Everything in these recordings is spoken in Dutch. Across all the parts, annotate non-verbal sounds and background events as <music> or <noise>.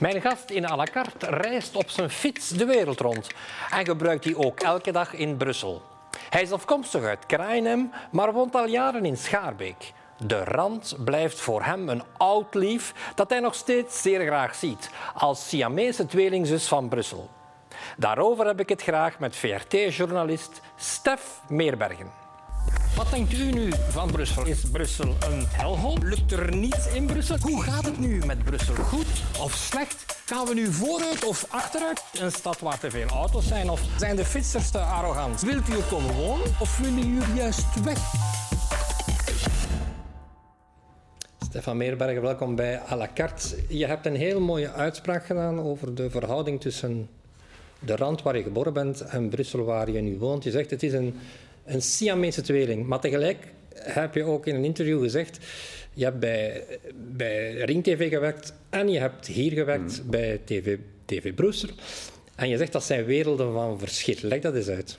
Mijn gast in à la carte reist op zijn fiets de wereld rond en gebruikt die ook elke dag in Brussel. Hij is afkomstig uit Krainem, maar woont al jaren in Schaarbeek. De rand blijft voor hem een oud lief dat hij nog steeds zeer graag ziet, als Siamese tweelingzus van Brussel. Daarover heb ik het graag met VRT-journalist Stef Meerbergen. Wat denkt u nu van Brussel? Is Brussel een helhol? Lukt er niets in Brussel? Hoe gaat het nu met Brussel? Goed of slecht? Gaan we nu vooruit of achteruit? Een stad waar te veel auto's zijn? Of zijn de fietsers te arrogant? Wilt u er komen wonen of willen jullie juist weg? Stefan Meerbergen, welkom bij à la carte. Je hebt een heel mooie uitspraak gedaan over de verhouding tussen de rand waar je geboren bent en Brussel waar je nu woont. Je zegt het is een, een Siamese tweeling, maar tegelijk heb je ook in een interview gezegd, je hebt bij, bij Ring TV gewerkt en je hebt hier gewerkt Mm. bij TV, TV Brussel. En je zegt dat zijn werelden van verschil. Leg dat eens uit.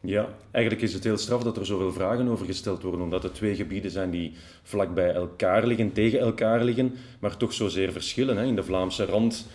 Ja, eigenlijk is het heel straf dat er zoveel vragen over gesteld worden, omdat het twee gebieden zijn die vlak bij elkaar liggen, tegen elkaar liggen, maar toch zozeer verschillen. Hè. In de Vlaamse rand,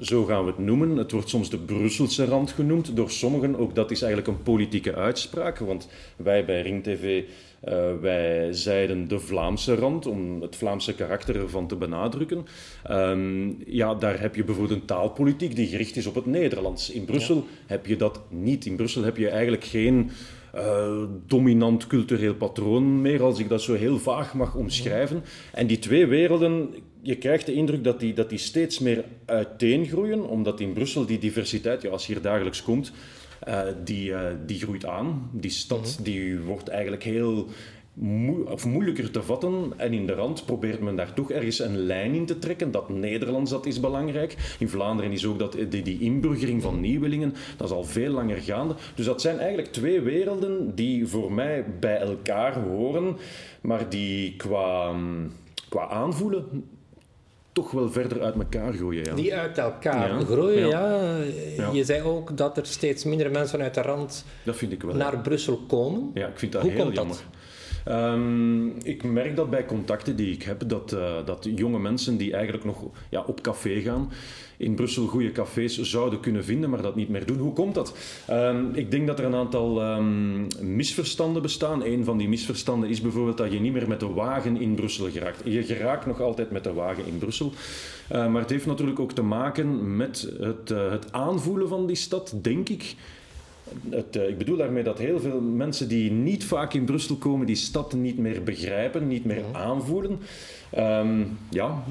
zo gaan we het noemen, het wordt soms de Brusselse rand genoemd, door sommigen, ook dat is eigenlijk een politieke uitspraak, want wij bij Ring TV, eh, wij zeiden de Vlaamse rand, om het Vlaamse karakter ervan te benadrukken. Ehm, ja, daar heb je bijvoorbeeld een taalpolitiek die gericht is op het Nederlands. In Brussel heb je dat niet. In Brussel heb je eigenlijk geen eh, dominant cultureel patroon meer, als ik dat zo heel vaag mag omschrijven. En die twee werelden, je krijgt de indruk dat die, dat die steeds meer uiteengroeien, omdat in Brussel die diversiteit, ja, als je hier dagelijks komt, eh, die, eh, die groeit aan. Die stad die wordt eigenlijk heel moe- of moeilijker te vatten. En in de rand probeert men daar toch ergens een lijn in te trekken. Dat Nederlands, dat is belangrijk. In Vlaanderen is ook dat, die, die inburgering van nieuwelingen, dat is al veel langer gaande. Dus dat zijn eigenlijk twee werelden die voor mij bij elkaar horen, maar die qua, qua aanvoelen toch wel verder uit elkaar groeien. Ja. Die uit elkaar Ja, groeien, ja. Je zei ook dat er steeds minder mensen uit de rand Dat vind ik wel. naar Brussel komen. Ja, ik vind dat Hoe heel komt dat? Ehm, ik merk dat bij contacten die ik heb, dat, eh, dat jonge mensen die eigenlijk nog ja, op café gaan, in Brussel goede cafés zouden kunnen vinden, maar dat niet meer doen. Hoe komt dat? Ehm, ik denk dat er een aantal ehm, misverstanden bestaan. Een van die misverstanden is bijvoorbeeld dat je niet meer met de wagen in Brussel geraakt. Je geraakt nog altijd met de wagen in Brussel. Eh, maar het heeft natuurlijk ook te maken met het, eh, het aanvoelen van die stad, denk ik. Het, eh, ik bedoel daarmee dat heel veel mensen die niet vaak in Brussel komen, die stad niet meer begrijpen, niet meer aanvoelen. Ehm, ja,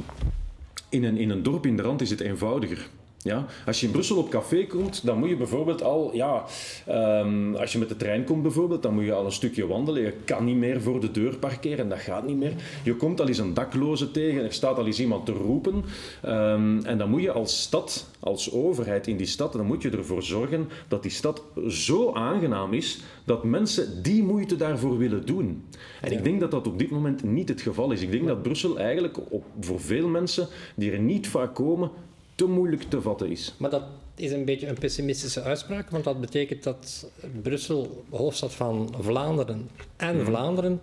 in een, in een dorp in de rand is het eenvoudiger. Ja? Als je in Brussel op café komt, dan moet je bijvoorbeeld al, ja, ehm, als je met de trein komt bijvoorbeeld, dan moet je al een stukje wandelen. Je kan niet meer voor de deur parkeren, dat gaat niet meer. Je komt al eens een dakloze tegen, er staat al eens iemand te roepen. Ehm, en dan moet je als stad, als overheid in die stad, dan moet je ervoor zorgen dat die stad zo aangenaam is dat mensen die moeite daarvoor willen doen. En ik denk dat dat op dit moment niet het geval is. Ik denk dat Brussel eigenlijk op, voor veel mensen die er niet vaak komen, te moeilijk te vatten is. Maar dat is een beetje een pessimistische uitspraak, want dat betekent dat Brussel, hoofdstad van Vlaanderen en Mhm. Vlaanderen,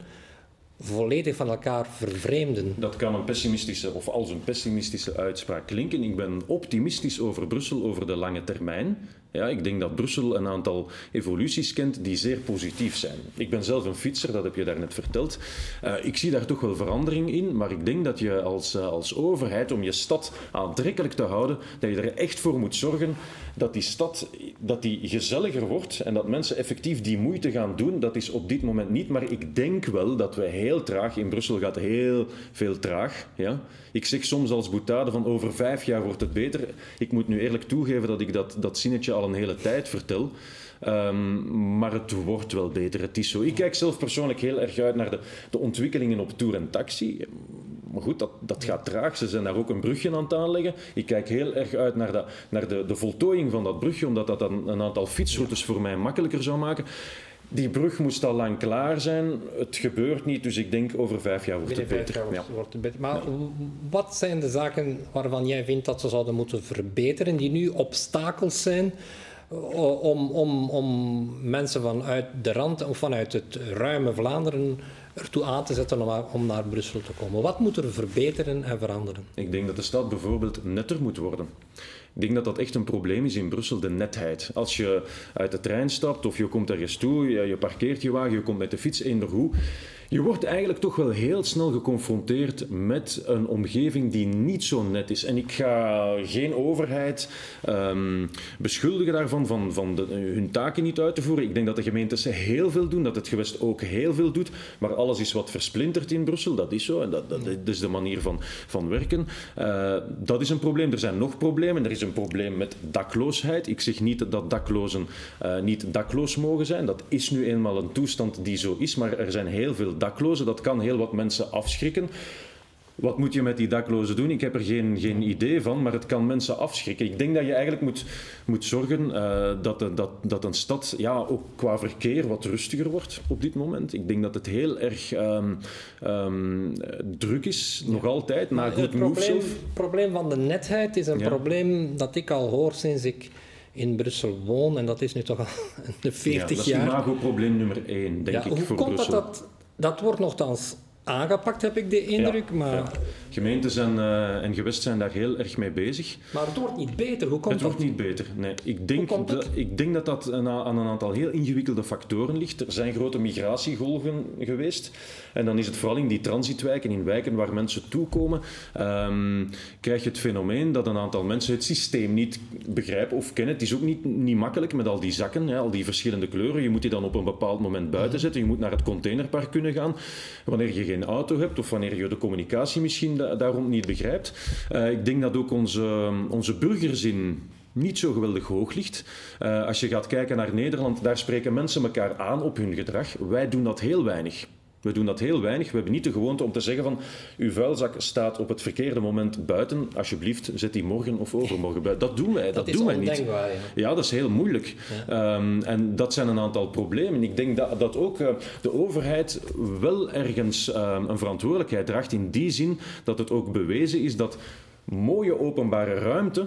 volledig van elkaar vervreemden. Dat kan een pessimistische of als een pessimistische uitspraak klinken. Ik ben optimistisch over Brussel over de lange termijn. Ja, ik denk dat Brussel een aantal evoluties kent die zeer positief zijn. Ik ben zelf een fietser, dat heb je daarnet verteld. Eh, ik zie daar toch wel verandering in, maar ik denk dat je als, eh, als overheid, om je stad aantrekkelijk te houden, dat je er echt voor moet zorgen dat die stad dat die gezelliger wordt en dat mensen effectief die moeite gaan doen. Dat is op dit moment niet, maar ik denk wel dat we heel traag, in Brussel gaat heel veel traag. Ja? Ik zeg soms als boetade van over vijf jaar wordt het beter. Ik moet nu eerlijk toegeven dat ik dat, dat zinnetje al een hele tijd vertel. Ehm, maar het wordt wel beter. Het is zo. Ik kijk zelf persoonlijk heel erg uit naar de, de ontwikkelingen op Tour en Taxi. Maar goed, dat, dat gaat traag. Ze zijn daar ook een brugje aan het aanleggen. Ik kijk heel erg uit naar, de, naar de, de voltooiing van dat brugje, omdat dat dan een aantal fietsroutes voor mij makkelijker zou maken. Die brug moest al lang klaar zijn. Het gebeurt niet, dus ik denk over vijf jaar wordt het beter. jaar Ja. wordt- het beter. Maar wat zijn de zaken waarvan jij vindt dat ze zouden moeten verbeteren, die nu obstakels zijn eh, om, om, om mensen vanuit de rand of vanuit het ruime Vlaanderen ertoe aan te zetten om, om naar Brussel te komen? Wat moet er verbeteren en veranderen? Ik denk dat de stad bijvoorbeeld netter moet worden. Ik denk dat dat echt een probleem is in Brussel, de netheid. Als je uit de trein stapt of je komt ergens toe, je, parkeert je wagen, je komt met de fiets eender hoe je wordt eigenlijk toch wel heel snel geconfronteerd met een omgeving die niet zo net is. En ik ga geen overheid um, beschuldigen daarvan van, van de, hun taken niet uit te voeren. Ik denk dat de gemeentes heel veel doen, dat het gewest ook heel veel doet. Maar alles is wat versplinterd in Brussel, dat is zo. En dat, dat, is de manier van, van werken. Uh, dat is een probleem. Er zijn nog problemen. Er is een probleem met dakloosheid. Ik zeg niet dat daklozen uh, niet dakloos mogen zijn. Dat is nu eenmaal een toestand die zo is. Maar er zijn heel veel daklozen. Dat kan heel wat mensen afschrikken. Wat moet je met die daklozen doen? Ik heb er geen, geen idee van, maar het kan mensen afschrikken. Ik denk dat je eigenlijk moet, moet zorgen uh, dat, dat, dat een stad ja, ook qua verkeer wat rustiger wordt op dit moment. Ik denk dat het heel erg um, um, druk is, nog altijd, na Good Het probleem, probleem van de netheid is een ja. probleem dat ik al hoor sinds ik in Brussel woon. En dat is nu toch al <laughs> 40 jaar. dat is het probleem nummer één, denk ja, ik, hoe voor komt Brussel. Dat, dat, dat wordt nogthans aangepakt, heb ik de indruk. Ja, maar... ja. Gemeentes en, uh, en gewest zijn daar heel erg mee bezig. Maar het wordt niet beter. Hoe komt het dat? wordt niet beter. Nee, ik, denk dat, ik denk dat dat aan een aantal heel ingewikkelde factoren ligt. Er zijn grote migratiegolven geweest. En dan is het vooral in die transitwijken, in wijken waar mensen toekomen, um, krijg je het fenomeen dat een aantal mensen het systeem niet begrijpen of kennen. Het is ook niet, niet makkelijk met al die zakken, hè, al die verschillende kleuren. Je moet die dan op een bepaald moment buiten zetten. Je moet naar het containerpark kunnen gaan. Wanneer je geen auto hebt of wanneer je de communicatie misschien da daarom niet begrijpt. Uh, ik denk dat ook onze, onze burgerzin niet zo geweldig hoog ligt. Uh, als je gaat kijken naar Nederland, daar spreken mensen elkaar aan op hun gedrag. Wij doen dat heel weinig. We doen dat heel weinig. We hebben niet de gewoonte om te zeggen van uw vuilzak staat op het verkeerde moment buiten. Alsjeblieft, zet die morgen of overmorgen buiten. Dat doen wij, dat, dat doen wij niet. Ja. ja, dat is heel moeilijk. Ja. Um, en dat zijn een aantal problemen. Ik denk dat, dat ook uh, de overheid wel ergens um, een verantwoordelijkheid draagt in die zin dat het ook bewezen is dat mooie openbare ruimte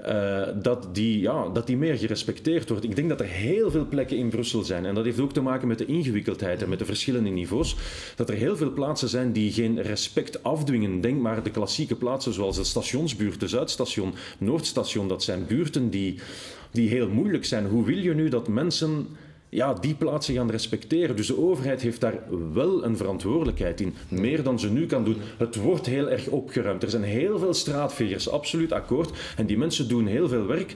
uh, dat, die, ja, dat die meer gerespecteerd wordt. Ik denk dat er heel veel plekken in Brussel zijn. En dat heeft ook te maken met de ingewikkeldheid en met de verschillende niveaus. Dat er heel veel plaatsen zijn die geen respect afdwingen. Denk maar de klassieke plaatsen zoals de stationsbuurt, de Zuidstation, Noordstation. Dat zijn buurten die, die heel moeilijk zijn. Hoe wil je nu dat mensen ja, die plaatsen gaan respecteren. Dus de overheid heeft daar wel een verantwoordelijkheid in. Meer dan ze nu kan doen. Het wordt heel erg opgeruimd. Er zijn heel veel straatvegers, absoluut akkoord. En die mensen doen heel veel werk.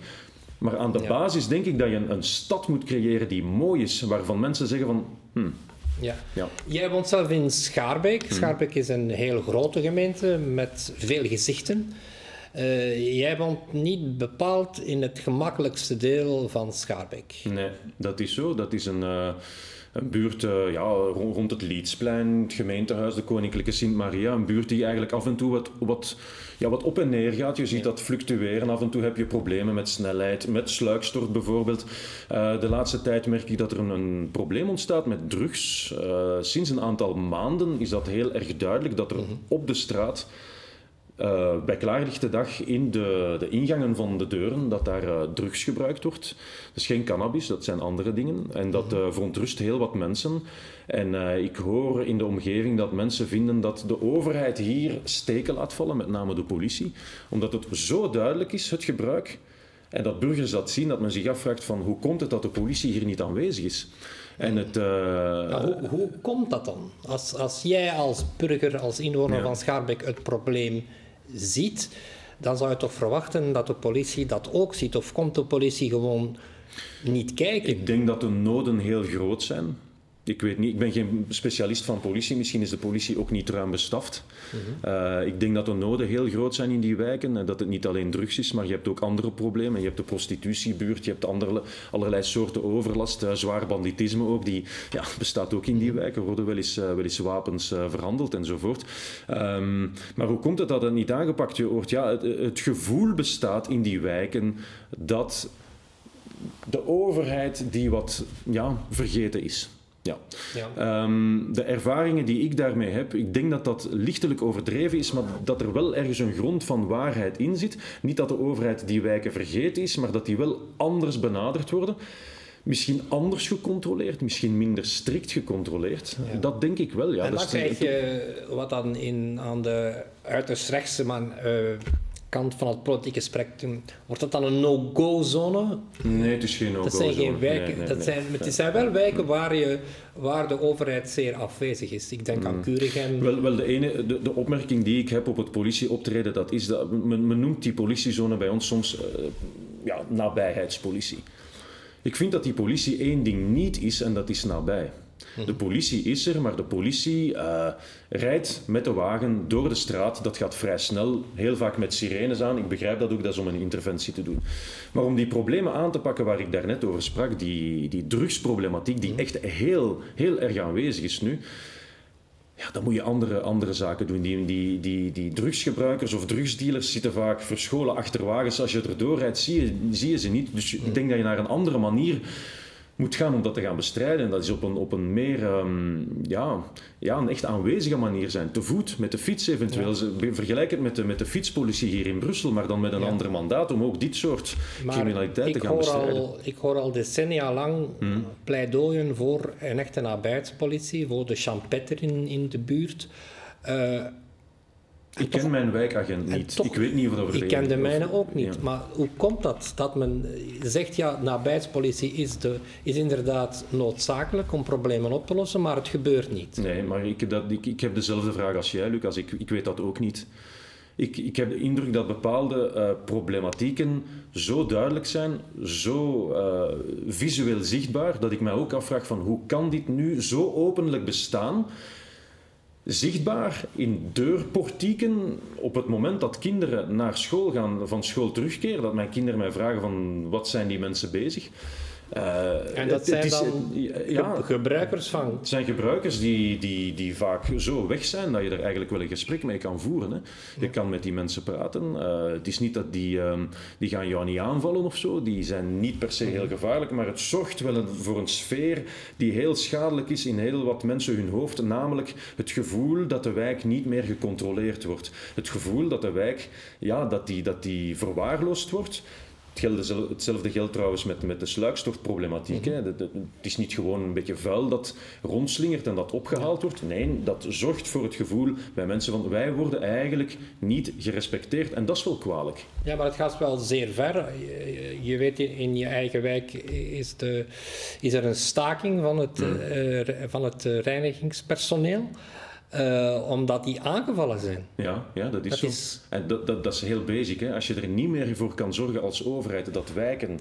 Maar aan de ja. basis denk ik dat je een, een, stad moet creëren die mooi is. Waarvan mensen zeggen van... Hmm, ja. ja. Jij woont zelf in Schaarbeek. Schaarbeek is een heel grote gemeente met veel gezichten. Uh, jij woont niet bepaald in het gemakkelijkste deel van Schaarbeek. Nee, dat is zo. Dat is een, uh, een buurt uh, ja, rond, rond het Liedsplein, het gemeentehuis, de Koninklijke Sint-Maria. Een buurt die eigenlijk af en toe wat, wat, ja, wat op en neer gaat. Je ziet ja. dat fluctueren. Af en toe heb je problemen met snelheid, met sluikstort bijvoorbeeld. de laatste tijd merk ik dat er een, een probleem ontstaat met drugs. sinds een aantal maanden is dat heel erg duidelijk dat er mm -hmm. op de straat uh, bij klaarlichte dag in de, de ingangen van de deuren dat daar uh, drugs gebruikt wordt. Is geen cannabis, dat zijn andere dingen. En dat uh, verontrust heel wat mensen. En ik hoor in de omgeving dat mensen vinden dat de overheid hier steken laat vallen, met name de politie. Omdat het zo duidelijk is, het gebruik. En dat burgers dat zien, dat men zich afvraagt van hoe komt het dat de politie hier niet aanwezig is. En het, uh... ja, hoe, hoe komt dat dan? Als, als jij als burger, als inwoner ja. van Schaarbeek het probleem ziet, dan zou je toch verwachten dat de politie dat ook ziet. Of komt de politie gewoon niet kijken? Ik denk dat de noden heel groot zijn. Ik weet niet, ik ben geen specialist van politie. Misschien is de politie ook niet ruim bestaft. Mm-hmm. uh, ik denk dat de noden heel groot zijn in die wijken. En dat het niet alleen drugs is, maar je hebt ook andere problemen. Je hebt de prostitutiebuurt, je hebt andere, allerlei soorten overlast. Uh, zwaar banditisme ook, die ja, bestaat ook in die wijken. Er worden wel eens, uh, wel eens wapens verhandeld enzovoort. Um, maar hoe komt het dat het niet aangepakt wordt? Ja, het, het gevoel bestaat in die wijken dat de overheid die wat ja, vergeten is. Ja. ja. Um, de ervaringen die ik daarmee heb, ik denk dat dat lichtelijk overdreven is, maar dat er wel ergens een grond van waarheid in zit. Niet dat de overheid die wijken vergeten is, maar dat die wel anders benaderd worden. misschien anders gecontroleerd, misschien minder strikt gecontroleerd. Dat denk ik wel, ja. En Dat dan is- krijg je wat dan in, aan de uiterst rechtse man, eh, kant van het politieke spectrum, wordt dat dan een no-go-zone? Nee, het is geen no-go Dat zijn geen wijken, Nee, nee, dat nee. zijn, het zijn wel wijken waar, je, waar de overheid zeer afwezig is. Ik denk aan. Mm. Wel, wel de, ene, de, de opmerking die ik heb op het politieoptreden, dat is dat men, men noemt die politiezone bij ons soms eh, ja, nabijheidspolitie. Ik vind dat die politie één ding niet is en dat is nabij. De politie is er, maar de politie eh, rijdt met de wagen door de straat. Dat gaat vrij snel, heel vaak met sirenes aan. Ik begrijp dat ook, dat is om een interventie te doen. Maar om die problemen aan te pakken waar ik daarnet over sprak, die, die drugsproblematiek, die echt heel, heel erg aanwezig is nu, ja, dan moet je andere, andere zaken doen. Die, die, die, die drugsgebruikers of drugsdealers zitten vaak verscholen achter wagens. Als je erdoor rijdt, zie je, zie je ze niet. Dus ik denk dat je naar een andere manier moet gaan om dat te gaan bestrijden. En dat is op een, op een meer, ehm, ja, ja, een echt aanwezige manier zijn. Te voet, met de fiets eventueel. Ze- Vergelijk het met de, met de fietspolitie hier in Brussel, maar dan met een Ja. ander mandaat om ook dit soort criminaliteit te gaan bestrijden. al, ik hoor al decennia lang Hmm. pleidooien voor een echte nabijheidspolitie, voor de champetter in, in de buurt. Eh, Ik ken mijn wijkagent en niet. toch- ik weet niet of dat ik ken de mijne ook niet. Ja. Maar hoe komt dat? Dat men zegt, ja, nabijheidspolitie is, de, is inderdaad noodzakelijk om problemen op te lossen, maar het gebeurt niet. Nee, maar ik, dat, ik, ik heb dezelfde vraag als jij, Lucas. Ik, ik weet dat ook niet. Ik, ik heb de indruk dat bepaalde eh, problematieken zo duidelijk zijn, zo eh, visueel zichtbaar, dat ik mij ook afvraag van hoe kan dit nu zo openlijk bestaan? Zichtbaar in deurportieken op het moment dat kinderen naar school gaan, van school terugkeren, dat mijn kinderen mij vragen van wat zijn die mensen bezig? Eh, En dat het- zijn is- dan ja, Ge- gebruikers van. het zijn gebruikers die, die, die vaak zo weg zijn dat je er eigenlijk wel een gesprek mee kan voeren. Hè. Je kan met die mensen praten. Eh, het is niet dat die, ehm, die gaan jou niet aanvallen of zo. Die zijn niet per se heel gevaarlijk, maar het zorgt wel een- voor een sfeer die heel schadelijk is in heel wat mensen hun hoofd. Namelijk het gevoel dat de wijk niet meer gecontroleerd wordt. Het gevoel dat de wijk ja, dat die, dat die verwaarloosd wordt. Hetzelfde geldt trouwens met, met de sluikstofproblematiek. hè. Dat- dat- Het is niet gewoon een beetje vuil dat rondslingert en dat opgehaald wordt. Nee, dat zorgt voor het gevoel bij mensen van wij worden eigenlijk niet gerespecteerd. En dat is wel kwalijk. Ja, maar het gaat wel zeer ver. Je, je weet, in- je eigen wijk is, de, is er een staking van het, eh, re- van het eh, reinigingspersoneel, eh, omdat die aangevallen zijn. Ja, ja dat is Dat zo. is- En dat, dat, dat is heel basic. Hè. Als je er niet meer voor kan zorgen als overheid dat wijken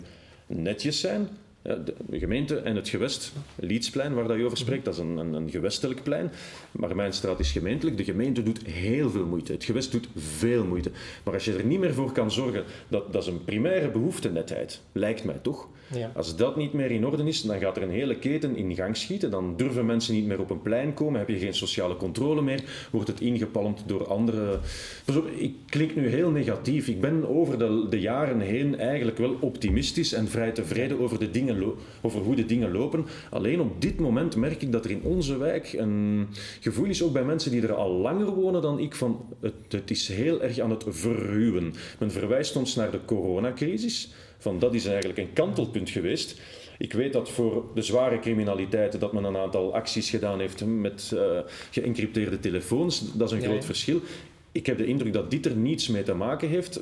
netjes zijn. De gemeente en het gewest, Liedsplein, waar dat je over spreekt, dat is een, een, een gewestelijk plein. Maar mijn straat is gemeentelijk. De gemeente doet heel veel moeite. Het gewest doet veel moeite. Maar als je er niet meer voor kan zorgen, dat, dat is een primaire behoefte, netheid. Lijkt mij toch? Ja. Als dat niet meer in orde is, dan gaat er een hele keten in gang schieten. Dan durven mensen niet meer op een plein komen, heb je geen sociale controle meer, wordt het ingepalmd door andere... Ik klink nu heel negatief. Ik ben over de, de jaren heen eigenlijk wel optimistisch en vrij tevreden over, de dingen over hoe de dingen lopen. Alleen op dit moment merk ik dat er in onze wijk een gevoel is, ook bij mensen die er al langer wonen dan ik, van het, het is heel erg aan het verruwen. Men verwijst ons naar de coronacrisis van dat is eigenlijk een kantelpunt geweest. Ik weet dat voor de zware criminaliteiten dat men een aantal acties gedaan heeft met eh geëncrypteerde telefoons. Dat is een Ja, groot ja. verschil. Ik heb de indruk dat dit er niets mee te maken heeft.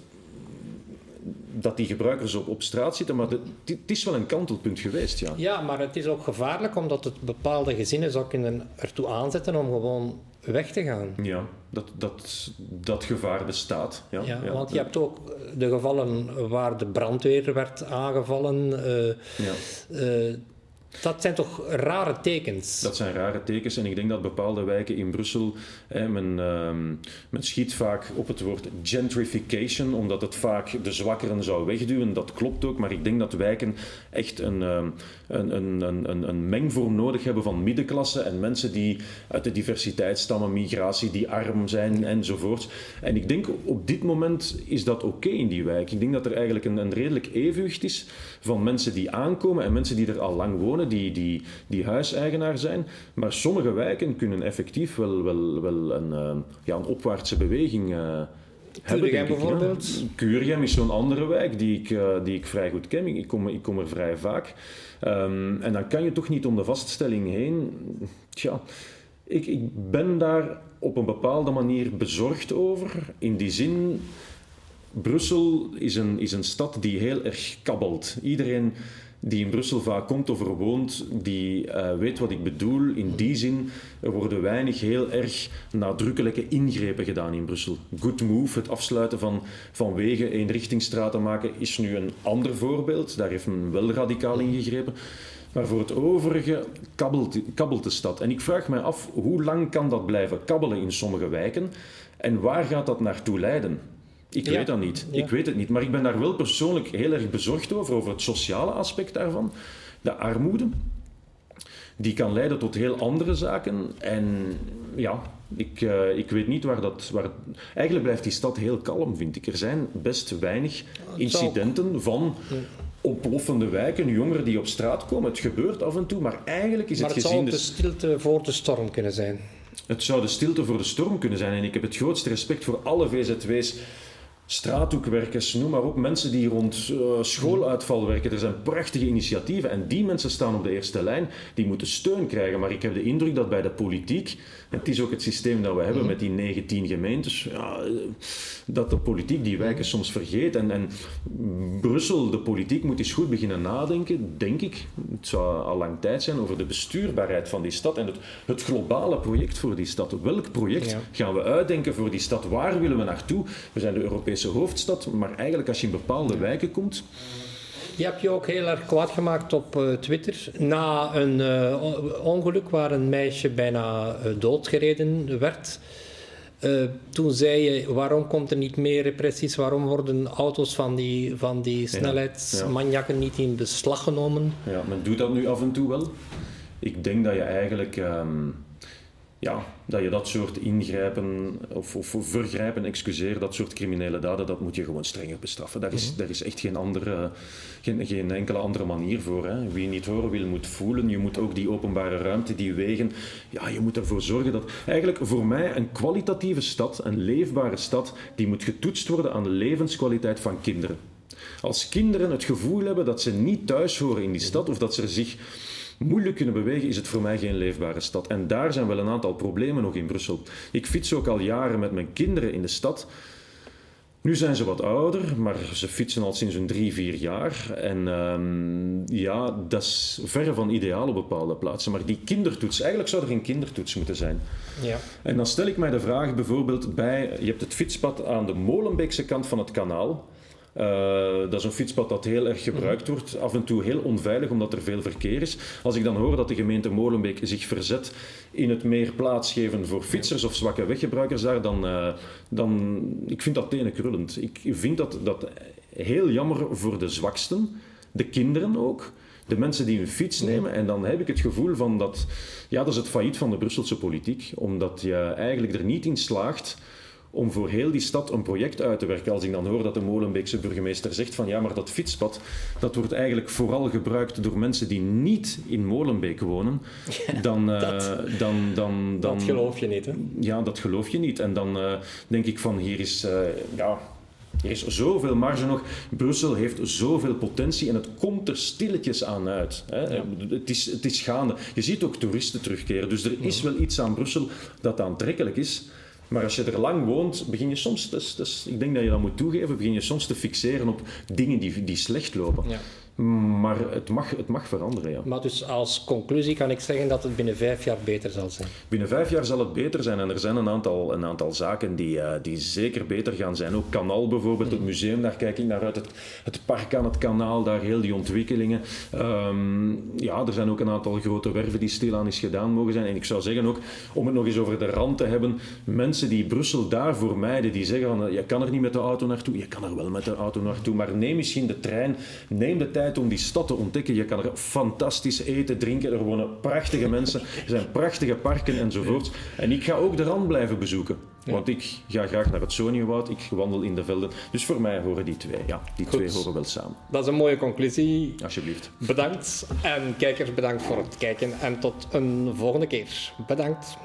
Dat die gebruikers op, op straat zitten, maar de- het is wel een kantelpunt geweest, ja. Ja, maar het is ook gevaarlijk omdat het bepaalde gezinnen zou kunnen ertoe aanzetten om gewoon weg te gaan. Ja, dat, dat, dat gevaar bestaat. Ja, Ja, want je hebt ook de gevallen waar de brandweer werd aangevallen. eh, Ja. eh, dat zijn toch rare tekens? Dat zijn rare tekens en ik denk dat bepaalde wijken in Brussel, hè, men, ehm, men schiet vaak op het woord gentrification, omdat het vaak de zwakkeren zou wegduwen. Dat klopt ook, maar ik denk dat wijken echt een, een, een, een, een, een mengvorm nodig hebben van middenklasse en mensen die uit de diversiteit stammen, migratie, die arm zijn enzovoort. En ik denk op dit moment is dat oké in die wijk. Ik denk dat er eigenlijk een, een redelijk evenwicht is van mensen die aankomen en mensen die er al lang wonen, die, die, die huiseigenaar zijn. Maar sommige wijken kunnen effectief wel, wel, wel een, eh, ja, een opwaartse beweging eh, Kuregem bijvoorbeeld? Ja. Kuregem is zo'n andere wijk die ik, uh, die ik vrij goed ken. Ik kom, ik kom er vrij vaak. Um, en dan kan je toch niet om de vaststelling heen. Tja, ik, ik ben daar op een bepaalde manier bezorgd over. In die zin, Brussel is een, is een stad die heel erg kabbelt. Iedereen die in Brussel vaak komt of er woont, die uh, weet wat ik bedoel. In die zin, er worden weinig heel erg nadrukkelijke ingrepen gedaan in Brussel. Good move, het afsluiten van, van wegen, eenrichtingsstraten maken, is nu een ander voorbeeld. Daar heeft men wel radicaal ingegrepen. Maar voor het overige kabbelt, kabbelt de stad. En ik vraag me af, hoe lang kan dat blijven kabbelen in sommige wijken? En waar gaat dat naartoe leiden? Ik weet dat niet. Ik weet het niet. Maar ik ben daar wel persoonlijk heel erg bezorgd over, over het sociale aspect daarvan. De armoede, die kan leiden tot heel andere zaken. En ja, ik, uh, ik weet niet waar dat... Waar... Eigenlijk blijft die stad heel kalm, vind ik. Er zijn best weinig incidenten van oploffende wijken, jongeren die op straat komen. Het gebeurt af en toe, maar eigenlijk is maar het, het gezien... Maar het zou de stilte voor de storm kunnen zijn. Het zou de stilte voor de storm kunnen zijn. En ik heb het grootste respect voor alle VZW's straathoekwerkers, noem maar op, mensen die rond uh, schooluitval werken. Er zijn prachtige initiatieven en die mensen staan op de eerste lijn, die moeten steun krijgen. Maar ik heb de indruk dat bij de politiek, en het is ook het systeem dat we hebben mhm. met die 19 gemeentes, ja, dat de politiek die wijken soms vergeet. En, en Brussel, de politiek, moet eens goed beginnen nadenken, denk ik, het zou al lang tijd zijn, over de bestuurbaarheid van die stad en het, het globale project voor die stad. Welk project gaan we uitdenken voor die stad? Waar willen we naartoe? We zijn de Europese hoofdstad, maar eigenlijk als je in bepaalde wijken komt. Je hebt je ook heel erg kwaad gemaakt op uh, Twitter na een uh, ongeluk waar een meisje bijna uh, doodgereden werd. toen zei je, waarom komt er niet meer repressies? Waarom worden auto's van die, van die snelheidsmaniakken niet in beslag genomen? Ja, men doet dat nu af en toe wel. Ik denk dat je eigenlijk... Um ja, dat je dat soort ingrijpen of, of vergrijpen, excuseer, dat soort criminele daden, dat moet je gewoon strenger bestraffen. Daar is, mm daar is echt geen, andere, geen, geen enkele andere manier voor. Hè. Wie niet horen wil, moet voelen. Je moet ook die openbare ruimte, die wegen, ja, je moet ervoor zorgen dat... Eigenlijk voor mij een kwalitatieve stad, een leefbare stad, die moet getoetst worden aan de levenskwaliteit van kinderen. Als kinderen het gevoel hebben dat ze niet thuis horen in die stad of dat ze zich moeilijk kunnen bewegen, is het voor mij geen leefbare stad. En daar zijn wel een aantal problemen nog in Brussel. Ik fiets ook al jaren met mijn kinderen in de stad. Nu zijn ze wat ouder, maar ze fietsen al sinds een drie, vier jaar. En um, ja, dat is verre van ideaal op bepaalde plaatsen. Maar die kindertoets, eigenlijk zou er een kindertoets moeten zijn. Ja. En dan stel ik mij de vraag bijvoorbeeld bij, je hebt het fietspad aan de Molenbeekse kant van het kanaal. Uh, dat is een fietspad dat heel erg gebruikt wordt, af en toe heel onveilig omdat er veel verkeer is. Als ik dan hoor dat de gemeente Molenbeek zich verzet in het meer plaatsgeven voor fietsers of zwakke weggebruikers daar, dan, uh, dan ik vind dat tenen krullend. Ik vind dat, dat heel jammer voor de zwaksten, de kinderen ook de mensen die een fiets nemen. En dan heb ik het gevoel van dat, ja, dat is het failliet van de Brusselse politiek. Omdat je eigenlijk er niet in slaagt om voor heel die stad een project uit te werken. Als ik dan hoor dat de Molenbeekse burgemeester zegt van ja, maar dat fietspad dat wordt eigenlijk vooral gebruikt door mensen die niet in Molenbeek wonen, <laughs> dan, uh, dan, dan, dan... Dat geloof je niet, hè? Ja, dat geloof je niet. En dan uh, denk ik van hier is... Uh, ja, er is zoveel marge nog. Brussel heeft zoveel potentie en het komt er stilletjes aan uit. Hè. Het, is, het is gaande. Je ziet ook toeristen terugkeren. Dus er is wel iets aan Brussel dat aantrekkelijk is. Maar als je er lang woont, begin je soms, dus, dus, ik denk dat je dat moet toegeven, begin je soms te fixeren op dingen die, die slecht lopen. Ja. Maar het mag, het mag veranderen, ja. Maar dus als conclusie kan ik zeggen dat het binnen vijf jaar beter zal zijn? Binnen vijf jaar zal het beter zijn. En er zijn een aantal, een aantal zaken die, uh, die zeker beter gaan zijn. Ook Kanaal bijvoorbeeld, het museum, daar kijk ik naar uit. Het, het park aan het kanaal, daar heel die ontwikkelingen. Um, ja, er zijn ook een aantal grote werven die stilaan is gedaan mogen zijn. En ik zou zeggen ook, om het nog eens over de rand te hebben, mensen die Brussel daarvoor mijden, die zeggen van, je kan er niet met de auto naartoe. Je kan er wel met de auto naartoe, maar neem misschien de trein, neem de tijd om die stad te ontdekken. Je kan er fantastisch eten, drinken. Er wonen prachtige mensen. Er zijn prachtige parken enzovoort. En ik ga ook de rand blijven bezoeken. Want ik ga graag naar het Soniewoud, ik wandel in de velden. Dus voor mij horen die twee. Ja, die twee horen wel samen. Dat is een mooie conclusie. Alsjeblieft. Bedankt. En kijkers, bedankt voor het kijken. En tot een volgende keer. Bedankt.